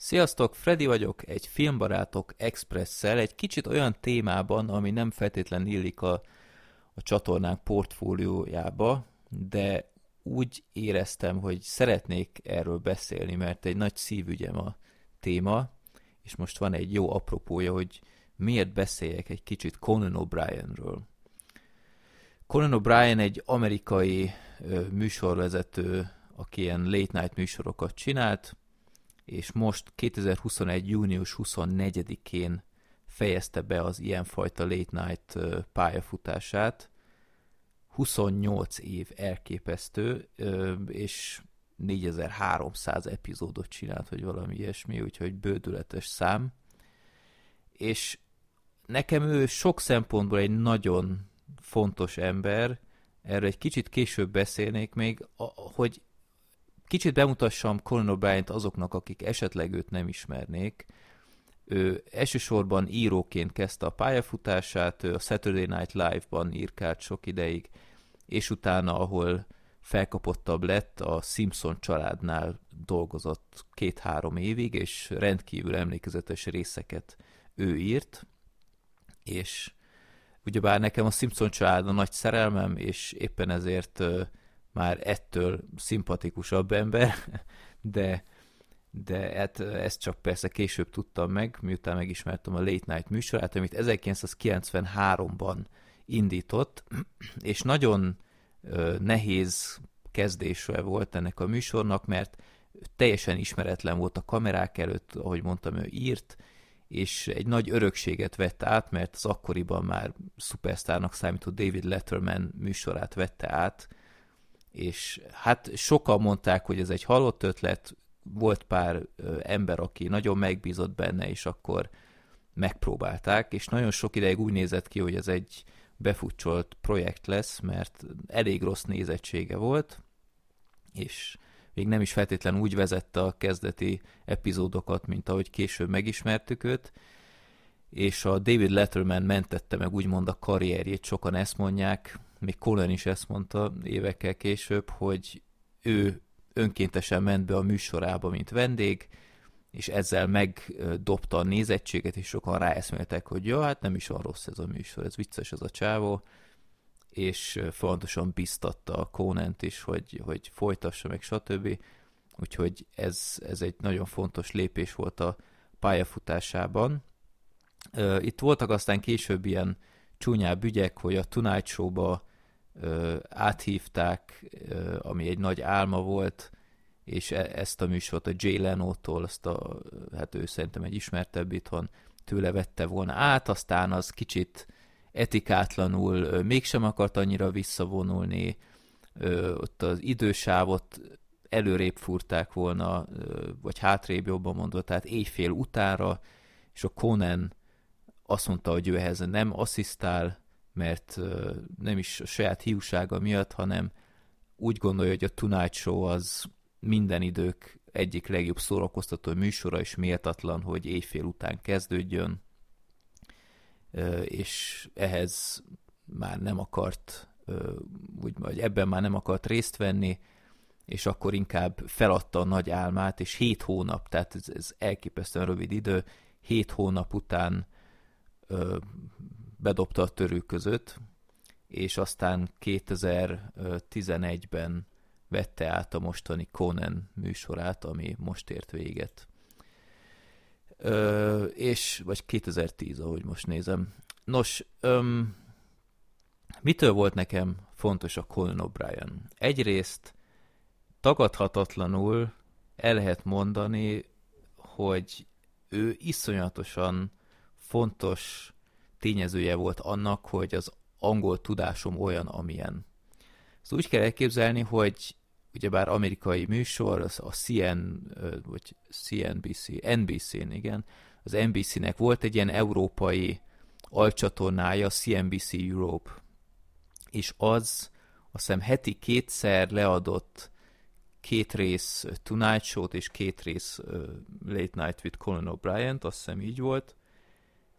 Sziasztok, Freddy vagyok, egy filmbarátok expresszel, egy kicsit olyan témában, ami nem feltétlen illik a, a csatornánk portfóliójába, de úgy éreztem, hogy szeretnék erről beszélni, mert egy nagy szívügyem a téma, és most van egy jó apropója, hogy miért beszéljek egy kicsit Conan O'Brienről. Conan O'Brien egy amerikai ö, műsorvezető, aki ilyen late night műsorokat csinált, és most 2021. június 24-én fejezte be az ilyenfajta late night pályafutását. 28 év elképesztő, és 4300 epizódot csinált, vagy valami ilyesmi, úgyhogy bődületes szám. És nekem ő sok szempontból egy nagyon fontos ember, erről egy kicsit később beszélnék még, hogy kicsit bemutassam Conan O'Brien-t azoknak, akik esetleg őt nem ismernék. Ő elsősorban íróként kezdte a pályafutását, a Saturday Night Live-ban írkált sok ideig, és utána, ahol felkapottabb lett, a Simpson családnál dolgozott két-három évig, és rendkívül emlékezetes részeket ő írt, és ugyebár nekem a Simpson család a nagy szerelmem, és éppen ezért már ettől szimpatikusabb ember, de, de hát ezt csak persze később tudtam meg, miután megismertem a Late Night műsorát, amit 1993-ban indított, és nagyon nehéz kezdésre volt ennek a műsornak, mert teljesen ismeretlen volt a kamerák előtt, ahogy mondtam, ő írt, és egy nagy örökséget vett át, mert az akkoriban már szupersztárnak számító David Letterman műsorát vette át, és hát sokan mondták, hogy ez egy halott ötlet, volt pár ember, aki nagyon megbízott benne, és akkor megpróbálták, és nagyon sok ideig úgy nézett ki, hogy ez egy befutcsolt projekt lesz, mert elég rossz nézettsége volt, és még nem is feltétlenül úgy vezette a kezdeti epizódokat, mint ahogy később megismertük őt, és a David Letterman mentette meg úgymond a karrierjét, sokan ezt mondják, még Colin is ezt mondta évekkel később, hogy ő önkéntesen ment be a műsorába, mint vendég, és ezzel megdobta a nézettséget, és sokan ráeszméltek, hogy jó, hát nem is van rossz ez a műsor, ez vicces ez a csávó, és fontosan biztatta a Conant is, hogy, hogy folytassa meg, stb. Úgyhogy ez, ez egy nagyon fontos lépés volt a pályafutásában. Itt voltak aztán később ilyen csúnyább ügyek, hogy a Tonight Show-ba ö, áthívták, ami egy nagy álma volt, és e- ezt a műsort a Jay Leno-tól, azt a, hát ő szerintem egy ismertebb itthon, tőle vette volna át, aztán az kicsit etikátlanul ö, mégsem akart annyira visszavonulni, ott az idősávot előrébb furták volna, vagy hátrébb jobban mondva, tehát éjfél utára, és a Conan azt mondta, hogy ő ehhez nem asszisztál, mert nem is a saját hiúsága miatt, hanem úgy gondolja, hogy a Tonight Show az minden idők egyik legjobb szórakoztató műsora, és méltatlan, hogy éjfél után kezdődjön, és ehhez már nem akart, úgy, vagy ebben már nem akart részt venni, és akkor inkább feladta a nagy álmát, és hét hónap, tehát ez, ez elképesztően rövid idő, hét hónap után bedobta a törő között, és aztán 2011-ben vette át a mostani Conan műsorát, ami most ért véget. Ö, és, vagy 2010, ahogy most nézem. Nos, öm, mitől volt nekem fontos a Conan O'Brien? Egyrészt tagadhatatlanul el lehet mondani, hogy ő iszonyatosan fontos tényezője volt annak, hogy az angol tudásom olyan, amilyen. Ezt úgy kell elképzelni, hogy ugyebár amerikai műsor, az a CN, vagy CNBC, NBC-n, igen, az NBC-nek volt egy ilyen európai alcsatornája, CNBC Europe, és az azt hiszem heti kétszer leadott két rész Tonight Show-t és két rész Late Night with Colin O'Brien, azt hiszem így volt,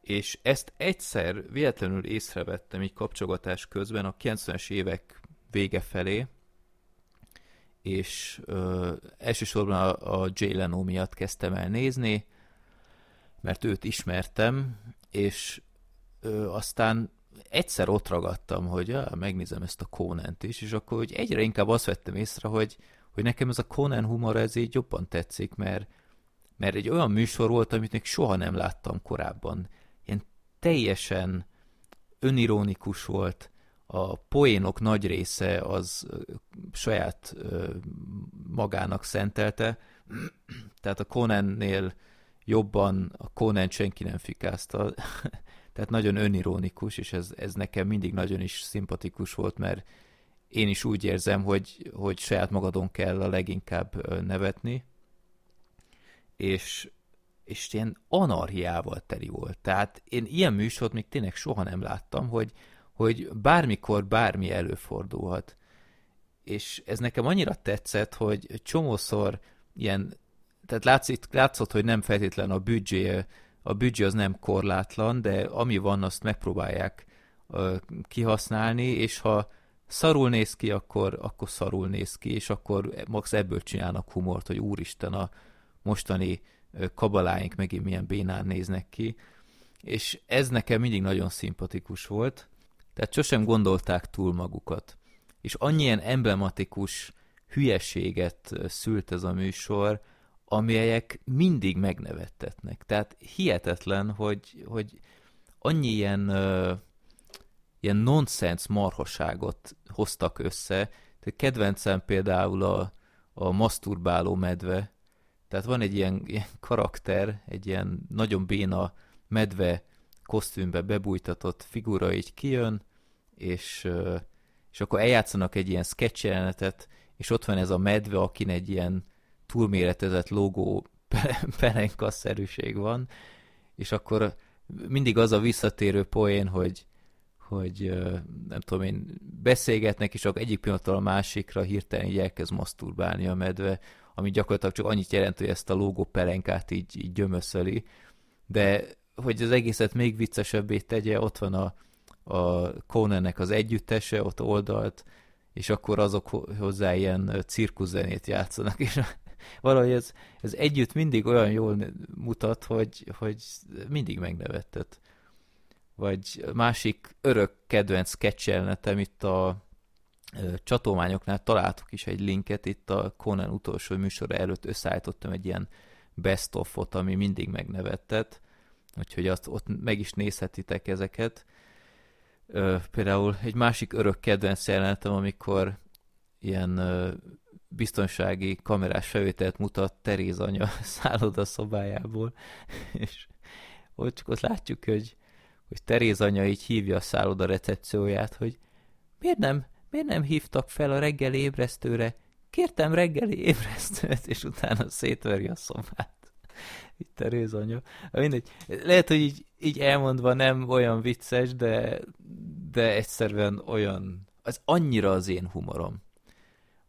és ezt egyszer véletlenül észrevettem így kapcsolatás közben a 90-es évek vége felé, és ö, elsősorban a, a Jay Leno miatt kezdtem el nézni, mert őt ismertem, és ö, aztán egyszer ott ragadtam, hogy ja, megnézem ezt a conan is, és akkor hogy egyre inkább azt vettem észre, hogy, hogy nekem ez a Conan humor ez így jobban tetszik, mert, mert egy olyan műsor volt, amit még soha nem láttam korábban. Teljesen önironikus volt, a poénok nagy része az saját magának szentelte, tehát a Conannél jobban a Conan senki nem fikázta, tehát nagyon önironikus, és ez, ez nekem mindig nagyon is szimpatikus volt, mert én is úgy érzem, hogy, hogy saját magadon kell a leginkább nevetni, és, és ilyen anarhiával teli volt. Tehát én ilyen műsort még tényleg soha nem láttam, hogy, hogy bármikor bármi előfordulhat. És ez nekem annyira tetszett, hogy csomószor ilyen, tehát látszott, látszott hogy nem feltétlen a büdzsé, a büdzsé az nem korlátlan, de ami van, azt megpróbálják uh, kihasználni, és ha szarul néz ki, akkor, akkor szarul néz ki, és akkor max ebből csinálnak humort, hogy úristen, a mostani kabaláink megint milyen bénán néznek ki, és ez nekem mindig nagyon szimpatikus volt, tehát sosem gondolták túl magukat. És annyien emblematikus hülyeséget szült ez a műsor, amelyek mindig megnevettetnek. Tehát hihetetlen, hogy, hogy annyi ilyen, uh, ilyen nonsens marhaságot hoztak össze. Tehát kedvencem például a, a masturbáló medve. Tehát van egy ilyen, ilyen karakter, egy ilyen nagyon béna medve kosztümbe bebújtatott figura így kijön, és, és akkor eljátszanak egy ilyen sketch jelenetet, és ott van ez a medve, akin egy ilyen túlméretezett logó perenkasszerűség van, és akkor mindig az a visszatérő poén, hogy, hogy nem tudom én, beszélgetnek, és akkor egyik pillanattal a másikra hirtelen így elkezd maszturbálni a medve, ami gyakorlatilag csak annyit jelent, hogy ezt a logó pelenkát így, így gyömöszöli, de hogy az egészet még viccesebbé tegye, ott van a, a Conannek az együttese ott oldalt, és akkor azok hozzá ilyen cirkuszzenét játszanak, és valahogy ez, ez együtt mindig olyan jól mutat, hogy, hogy mindig megnevettet. Vagy másik örök kedvenc sketch itt a csatolmányoknál találtuk is egy linket, itt a Conan utolsó műsora előtt összeállítottam egy ilyen best of-ot, ami mindig megnevettet, úgyhogy azt ott meg is nézhetitek ezeket. Ö, például egy másik örök kedvenc jelenetem, amikor ilyen ö, biztonsági kamerás felvételt mutat Teréz anya szálloda szobájából, és ott csak ott látjuk, hogy, hogy Teréz anya így hívja a szálloda recepcióját, hogy miért nem, miért nem hívtak fel a reggeli ébresztőre? Kértem reggeli ébresztőt, és utána szétveri a szobát itt Teréz anya. Mindegy. Lehet, hogy így, így elmondva nem olyan vicces, de, de egyszerűen olyan, az annyira az én humorom.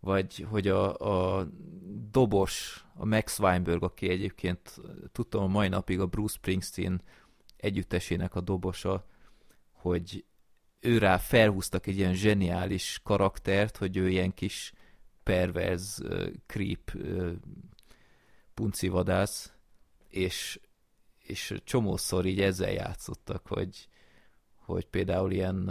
Vagy hogy a, a dobos, a Max Weinberg, aki egyébként tudtam a mai napig a Bruce Springsteen együttesének a dobosa, hogy ő rá felhúztak egy ilyen zseniális karaktert, hogy ő ilyen kis perverz, creep, puncivadász, és, és csomószor így ezzel játszottak, hogy, hogy például ilyen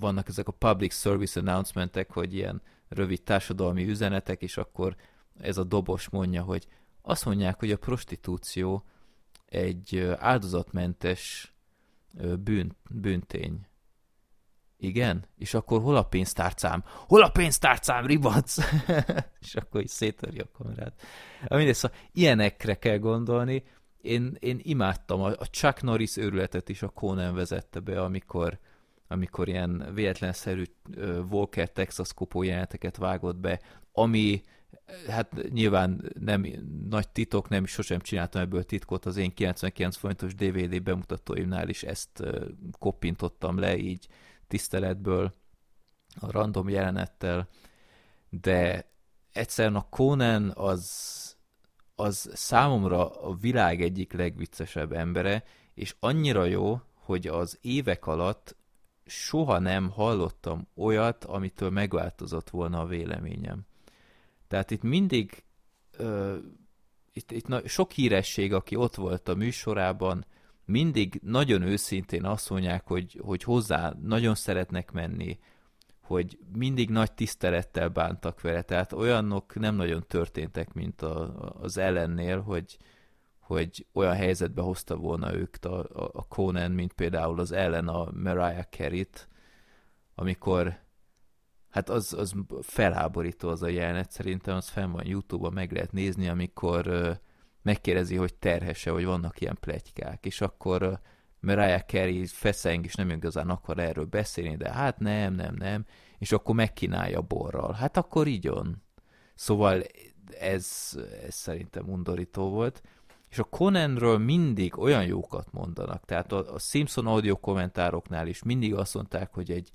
vannak ezek a public service announcementek, hogy ilyen rövid társadalmi üzenetek, és akkor ez a dobos mondja, hogy azt mondják, hogy a prostitúció egy áldozatmentes bűn, bűntény. Igen? És akkor hol a pénztárcám? Hol a pénztárcám, ribac? és akkor így szétörj a kamerát. Mindegy, szóval ilyenekre kell gondolni. Én, én imádtam, a, a Chuck Norris őrületet is a Conan vezette be, amikor, amikor ilyen véletlenszerű Walker Texas kopó jeleneteket vágott be, ami hát nyilván nem nagy titok, nem sosem csináltam ebből titkot, az én 99 forintos DVD bemutatóimnál is ezt koppintottam le, így tiszteletből, a random jelenettel, de egyszerűen a Conan az, az számomra a világ egyik legviccesebb embere, és annyira jó, hogy az évek alatt soha nem hallottam olyat, amitől megváltozott volna a véleményem. Tehát itt mindig ö, itt, itt na, sok híresség, aki ott volt a műsorában, mindig nagyon őszintén azt mondják, hogy, hogy hozzá nagyon szeretnek menni, hogy mindig nagy tisztelettel bántak vele, tehát olyanok nem nagyon történtek, mint a, az ellennél, hogy, hogy olyan helyzetbe hozta volna ők a, a Conan, mint például az ellen a Mariah Carey-t, amikor hát az, az felháborító az a jelenet, szerintem az fenn van Youtube-on, meg lehet nézni, amikor uh, megkérdezi, hogy terhese, hogy vannak ilyen plegykák, és akkor uh, Mariah Carey feszeng, és nem igazán akar erről beszélni, de hát nem, nem, nem, és akkor megkínálja borral. Hát akkor így on. Szóval ez, ez szerintem undorító volt. És a Conanről mindig olyan jókat mondanak, tehát a, a Simpson audio kommentároknál is mindig azt mondták, hogy egy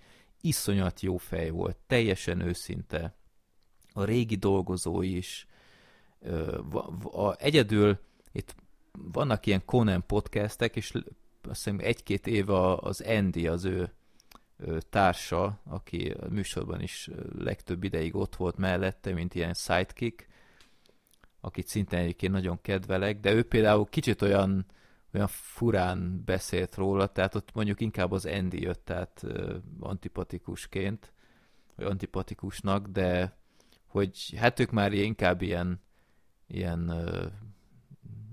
iszonyat jó fej volt, teljesen őszinte. A régi dolgozói is. A, egyedül itt vannak ilyen Conan podcastek, és azt hiszem egy-két éve az Andy, az ő társa, aki a műsorban is legtöbb ideig ott volt mellette, mint ilyen sidekick, akit szintén egyébként nagyon kedvelek, de ő például kicsit olyan, olyan furán beszélt róla, tehát ott mondjuk inkább az Andy jött, tehát antipatikusként, vagy antipatikusnak, de hogy hát ők már inkább ilyen, ilyen uh,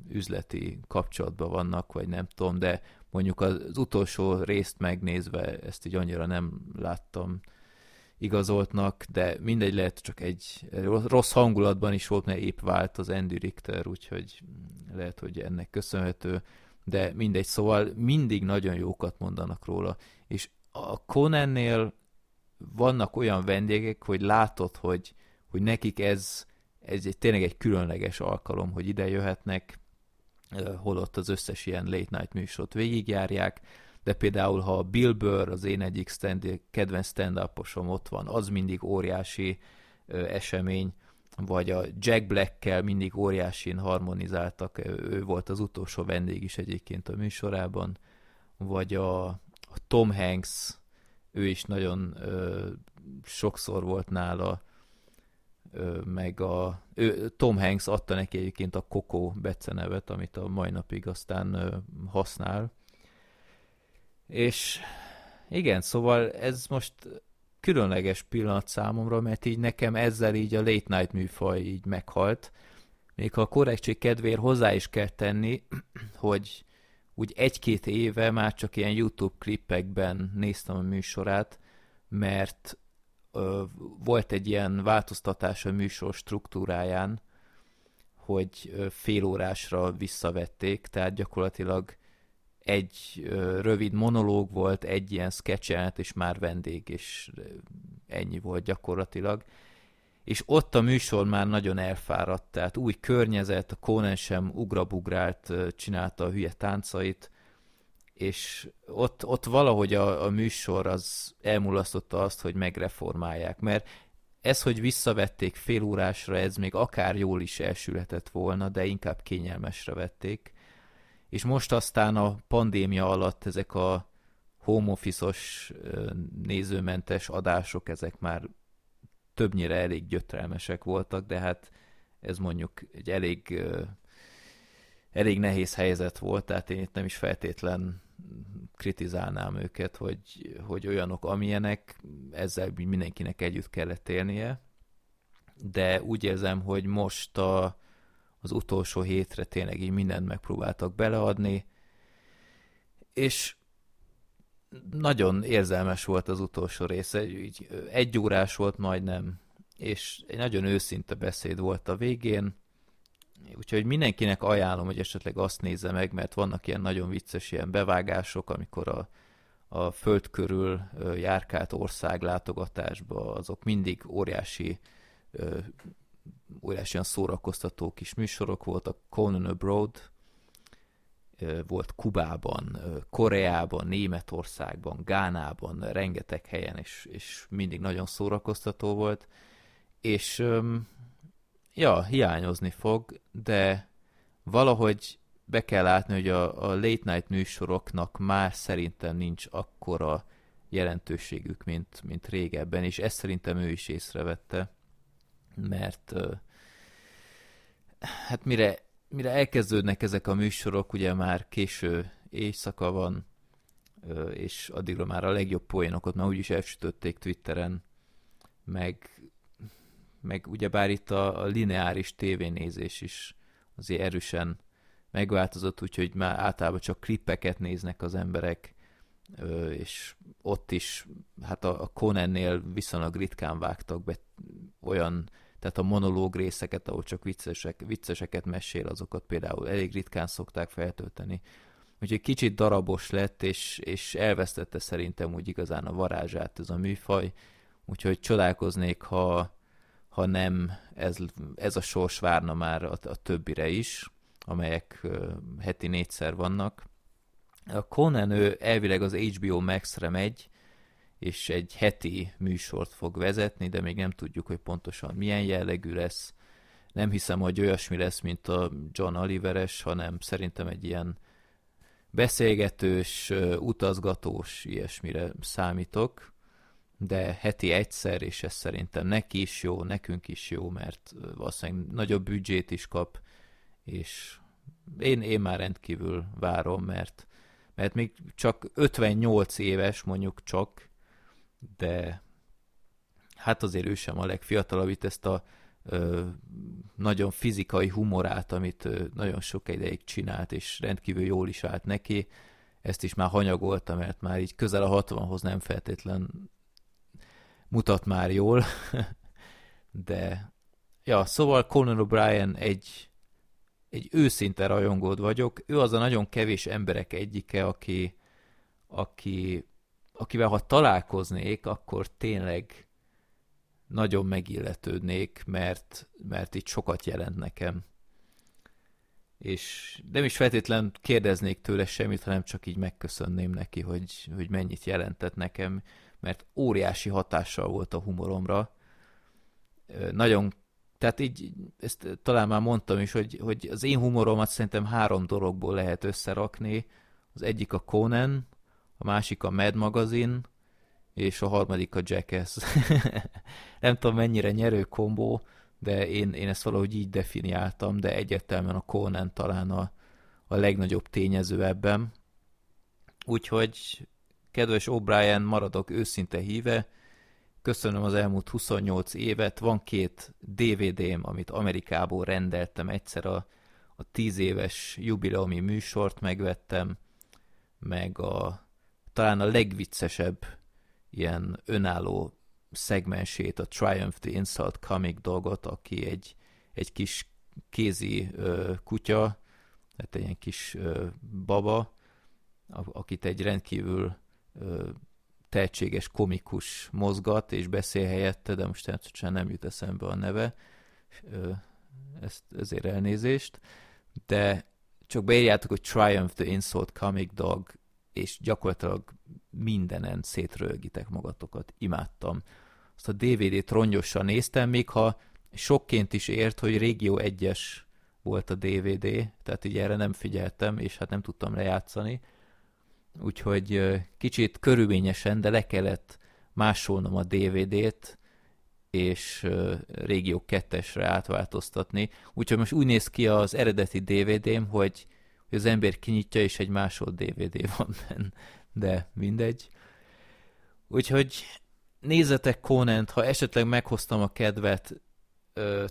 üzleti kapcsolatban vannak, vagy nem tudom, de mondjuk az utolsó részt megnézve ezt így annyira nem láttam igazoltnak, de mindegy, lehet csak egy rossz hangulatban is volt, mert épp vált az Andy Richter, úgyhogy lehet, hogy ennek köszönhető, de mindegy, szóval mindig nagyon jókat mondanak róla, és a Conannél vannak olyan vendégek, hogy látod, hogy, hogy nekik ez, ez egy, tényleg egy különleges alkalom, hogy ide jöhetnek, holott az összes ilyen late night műsort végigjárják, de például ha Bill Burr, az én egyik stand, kedvenc stand ott van, az mindig óriási esemény, vagy a Jack Black-kel mindig óriásin harmonizáltak, ő volt az utolsó vendég is egyébként a műsorában, vagy a, a Tom Hanks, ő is nagyon ö, sokszor volt nála, ö, meg a ő, Tom Hanks adta neki egyébként a Coco becenevet, amit a mai napig aztán ö, használ, és igen, szóval ez most különleges pillanat számomra, mert így nekem ezzel így a late night műfaj így meghalt. Még ha a korrektség kedvéért hozzá is kell tenni, hogy úgy egy-két éve már csak ilyen YouTube klippekben néztem a műsorát, mert ö, volt egy ilyen változtatás a műsor struktúráján, hogy fél órásra visszavették, tehát gyakorlatilag egy rövid monológ volt, egy ilyen sketchet, és már vendég, és ennyi volt gyakorlatilag. És ott a műsor már nagyon elfáradt, tehát új környezet, a Conan sem ugrabugrált, csinálta a hülye táncait, és ott, ott valahogy a, a műsor az elmulasztotta azt, hogy megreformálják, mert ez, hogy visszavették fél órásra, ez még akár jól is elsülhetett volna, de inkább kényelmesre vették és most aztán a pandémia alatt ezek a home office-os nézőmentes adások, ezek már többnyire elég gyötrelmesek voltak, de hát ez mondjuk egy elég, elég nehéz helyzet volt, tehát én itt nem is feltétlen kritizálnám őket, hogy, hogy olyanok, amilyenek, ezzel mindenkinek együtt kellett élnie, de úgy érzem, hogy most a, az utolsó hétre tényleg így mindent megpróbáltak beleadni, és nagyon érzelmes volt az utolsó része, így egy órás volt majdnem, és egy nagyon őszinte beszéd volt a végén, úgyhogy mindenkinek ajánlom, hogy esetleg azt nézze meg, mert vannak ilyen nagyon vicces ilyen bevágások, amikor a, a föld körül járkált ország látogatásba, azok mindig óriási óriásian szórakoztató kis műsorok voltak, Conan Abroad, volt Kubában, Koreában, Németországban, Gánában, rengeteg helyen, és, és mindig nagyon szórakoztató volt, és ja, hiányozni fog, de valahogy be kell látni, hogy a, a late night műsoroknak már szerintem nincs akkora jelentőségük, mint, mint régebben, és ezt szerintem ő is észrevette, mert hát mire, mire elkezdődnek ezek a műsorok, ugye már késő éjszaka van, és addigra már a legjobb poénokat már úgyis elsütötték Twitteren, meg, meg ugyebár itt a, a lineáris tévénézés is azért erősen megváltozott, úgyhogy már általában csak klippeket néznek az emberek, és ott is, hát a Conannél viszonylag ritkán vágtak be olyan, tehát a monológ részeket, ahol csak viccesek, vicceseket mesél, azokat például elég ritkán szokták feltölteni. Úgyhogy kicsit darabos lett, és, és elvesztette szerintem úgy igazán a varázsát ez a műfaj, úgyhogy csodálkoznék, ha, ha nem ez, ez a sors várna már a, a többire is, amelyek heti négyszer vannak. A Conan ő elvileg az HBO Max-re megy, és egy heti műsort fog vezetni, de még nem tudjuk, hogy pontosan milyen jellegű lesz. Nem hiszem, hogy olyasmi lesz, mint a John Oliveres, hanem szerintem egy ilyen beszélgetős, utazgatós, ilyesmire számítok, de heti egyszer, és ez szerintem neki is jó, nekünk is jó, mert valószínűleg nagyobb büdzsét is kap, és én, én már rendkívül várom, mert, mert még csak 58 éves, mondjuk csak, de hát azért ő sem a legfiatalabb, itt ezt a ö, nagyon fizikai humorát, amit ö, nagyon sok ideig csinált, és rendkívül jól is állt neki, ezt is már hanyagolta, mert már így közel a 60-hoz nem feltétlen mutat már jól, de ja, szóval Conan O'Brien egy egy őszinte rajongód vagyok. Ő az a nagyon kevés emberek egyike, aki, aki, akivel ha találkoznék, akkor tényleg nagyon megilletődnék, mert, mert itt sokat jelent nekem. És nem is feltétlen kérdeznék tőle semmit, hanem csak így megköszönném neki, hogy, hogy mennyit jelentett nekem, mert óriási hatással volt a humoromra. Nagyon tehát így, ezt talán már mondtam is, hogy, hogy az én humoromat szerintem három dologból lehet összerakni. Az egyik a Conan, a másik a Mad Magazine, és a harmadik a Jackass. Nem tudom mennyire nyerő kombó, de én, én ezt valahogy így definiáltam, de egyértelműen a Conan talán a, a legnagyobb tényező ebben. Úgyhogy, kedves O'Brien, maradok őszinte híve, köszönöm az elmúlt 28 évet. Van két DVD-m, amit Amerikából rendeltem. Egyszer a, a 10 éves jubileumi műsort megvettem, meg a talán a legviccesebb ilyen önálló szegmensét, a Triumph the Insult comic dolgot, aki egy, egy kis kézi ö, kutya, tehát egy ilyen kis ö, baba, akit egy rendkívül ö, tehetséges komikus mozgat és beszél helyette, de most természetesen nem jut eszembe a neve, ezt, ezért elnézést, de csak beírjátok, hogy Triumph the Insult Comic Dog, és gyakorlatilag mindenen szétrölgitek magatokat. Imádtam. Azt a DVD-t rongyosan néztem, még ha sokként is ért, hogy Régió 1-es volt a DVD, tehát így erre nem figyeltem, és hát nem tudtam lejátszani, úgyhogy kicsit körülményesen, de le kellett másolnom a DVD-t, és Régió 2-esre átváltoztatni. Úgyhogy most úgy néz ki az eredeti DVD-m, hogy, hogy az ember kinyitja, és egy másod DVD van benne, de mindegy. Úgyhogy nézzetek conan ha esetleg meghoztam a kedvet,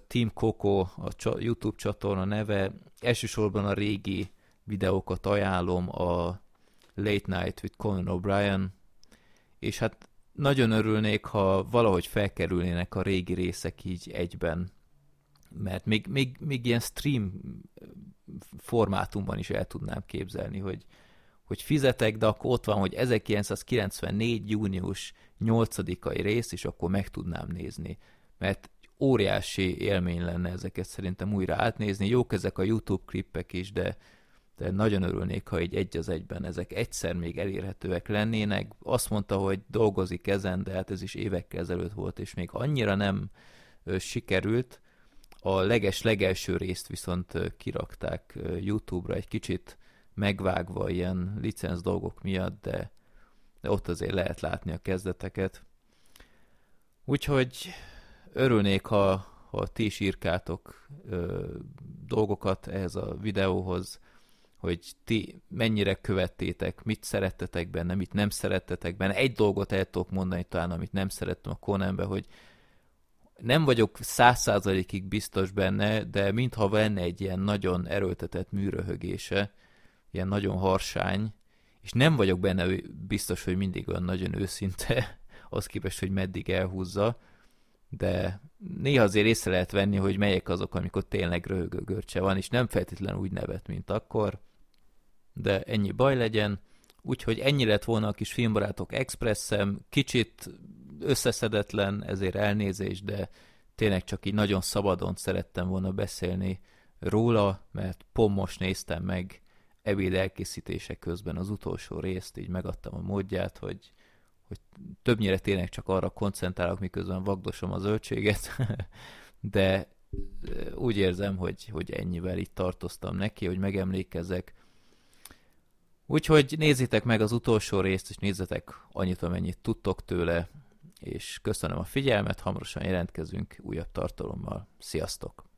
Team Coco, a YouTube csatorna neve, elsősorban a régi videókat ajánlom, a Late Night with Conan O'Brien, és hát nagyon örülnék, ha valahogy felkerülnének a régi részek így egyben, mert még, még, még ilyen stream formátumban is el tudnám képzelni, hogy, hogy fizetek, de akkor ott van, hogy 1994. június 8-ai rész, és akkor meg tudnám nézni. Mert óriási élmény lenne ezeket szerintem újra átnézni. Jók ezek a YouTube klippek is, de de nagyon örülnék, ha így egy az egyben ezek egyszer még elérhetőek lennének. Azt mondta, hogy dolgozik ezen, de hát ez is évekkel ezelőtt volt, és még annyira nem sikerült. A leges-legelső részt viszont kirakták YouTube-ra egy kicsit megvágva ilyen licenc dolgok miatt, de, de ott azért lehet látni a kezdeteket. Úgyhogy örülnék, ha, ha ti is írkátok ö, dolgokat ehhez a videóhoz, hogy ti mennyire követtétek, mit szerettetek benne, mit nem szerettetek benne. Egy dolgot el tudok mondani talán, amit nem szerettem a Conanbe, hogy nem vagyok száz százalékig biztos benne, de mintha lenne egy ilyen nagyon erőltetett műröhögése, ilyen nagyon harsány, és nem vagyok benne biztos, hogy mindig olyan nagyon őszinte, az képest, hogy meddig elhúzza, de néha azért észre lehet venni, hogy melyek azok, amikor tényleg röhögő görcse van, és nem feltétlenül úgy nevet, mint akkor, de ennyi baj legyen. Úgyhogy ennyi lett volna a kis filmbarátok expresszem, kicsit összeszedetlen, ezért elnézés, de tényleg csak így nagyon szabadon szerettem volna beszélni róla, mert pont most néztem meg ebéd elkészítése közben az utolsó részt, így megadtam a módját, hogy, hogy többnyire tényleg csak arra koncentrálok, miközben vagdosom a zöldséget, de úgy érzem, hogy, hogy ennyivel itt tartoztam neki, hogy megemlékezek. Úgyhogy nézzétek meg az utolsó részt, és nézzetek annyit, amennyit tudtok tőle, és köszönöm a figyelmet, hamarosan jelentkezünk újabb tartalommal. Sziasztok!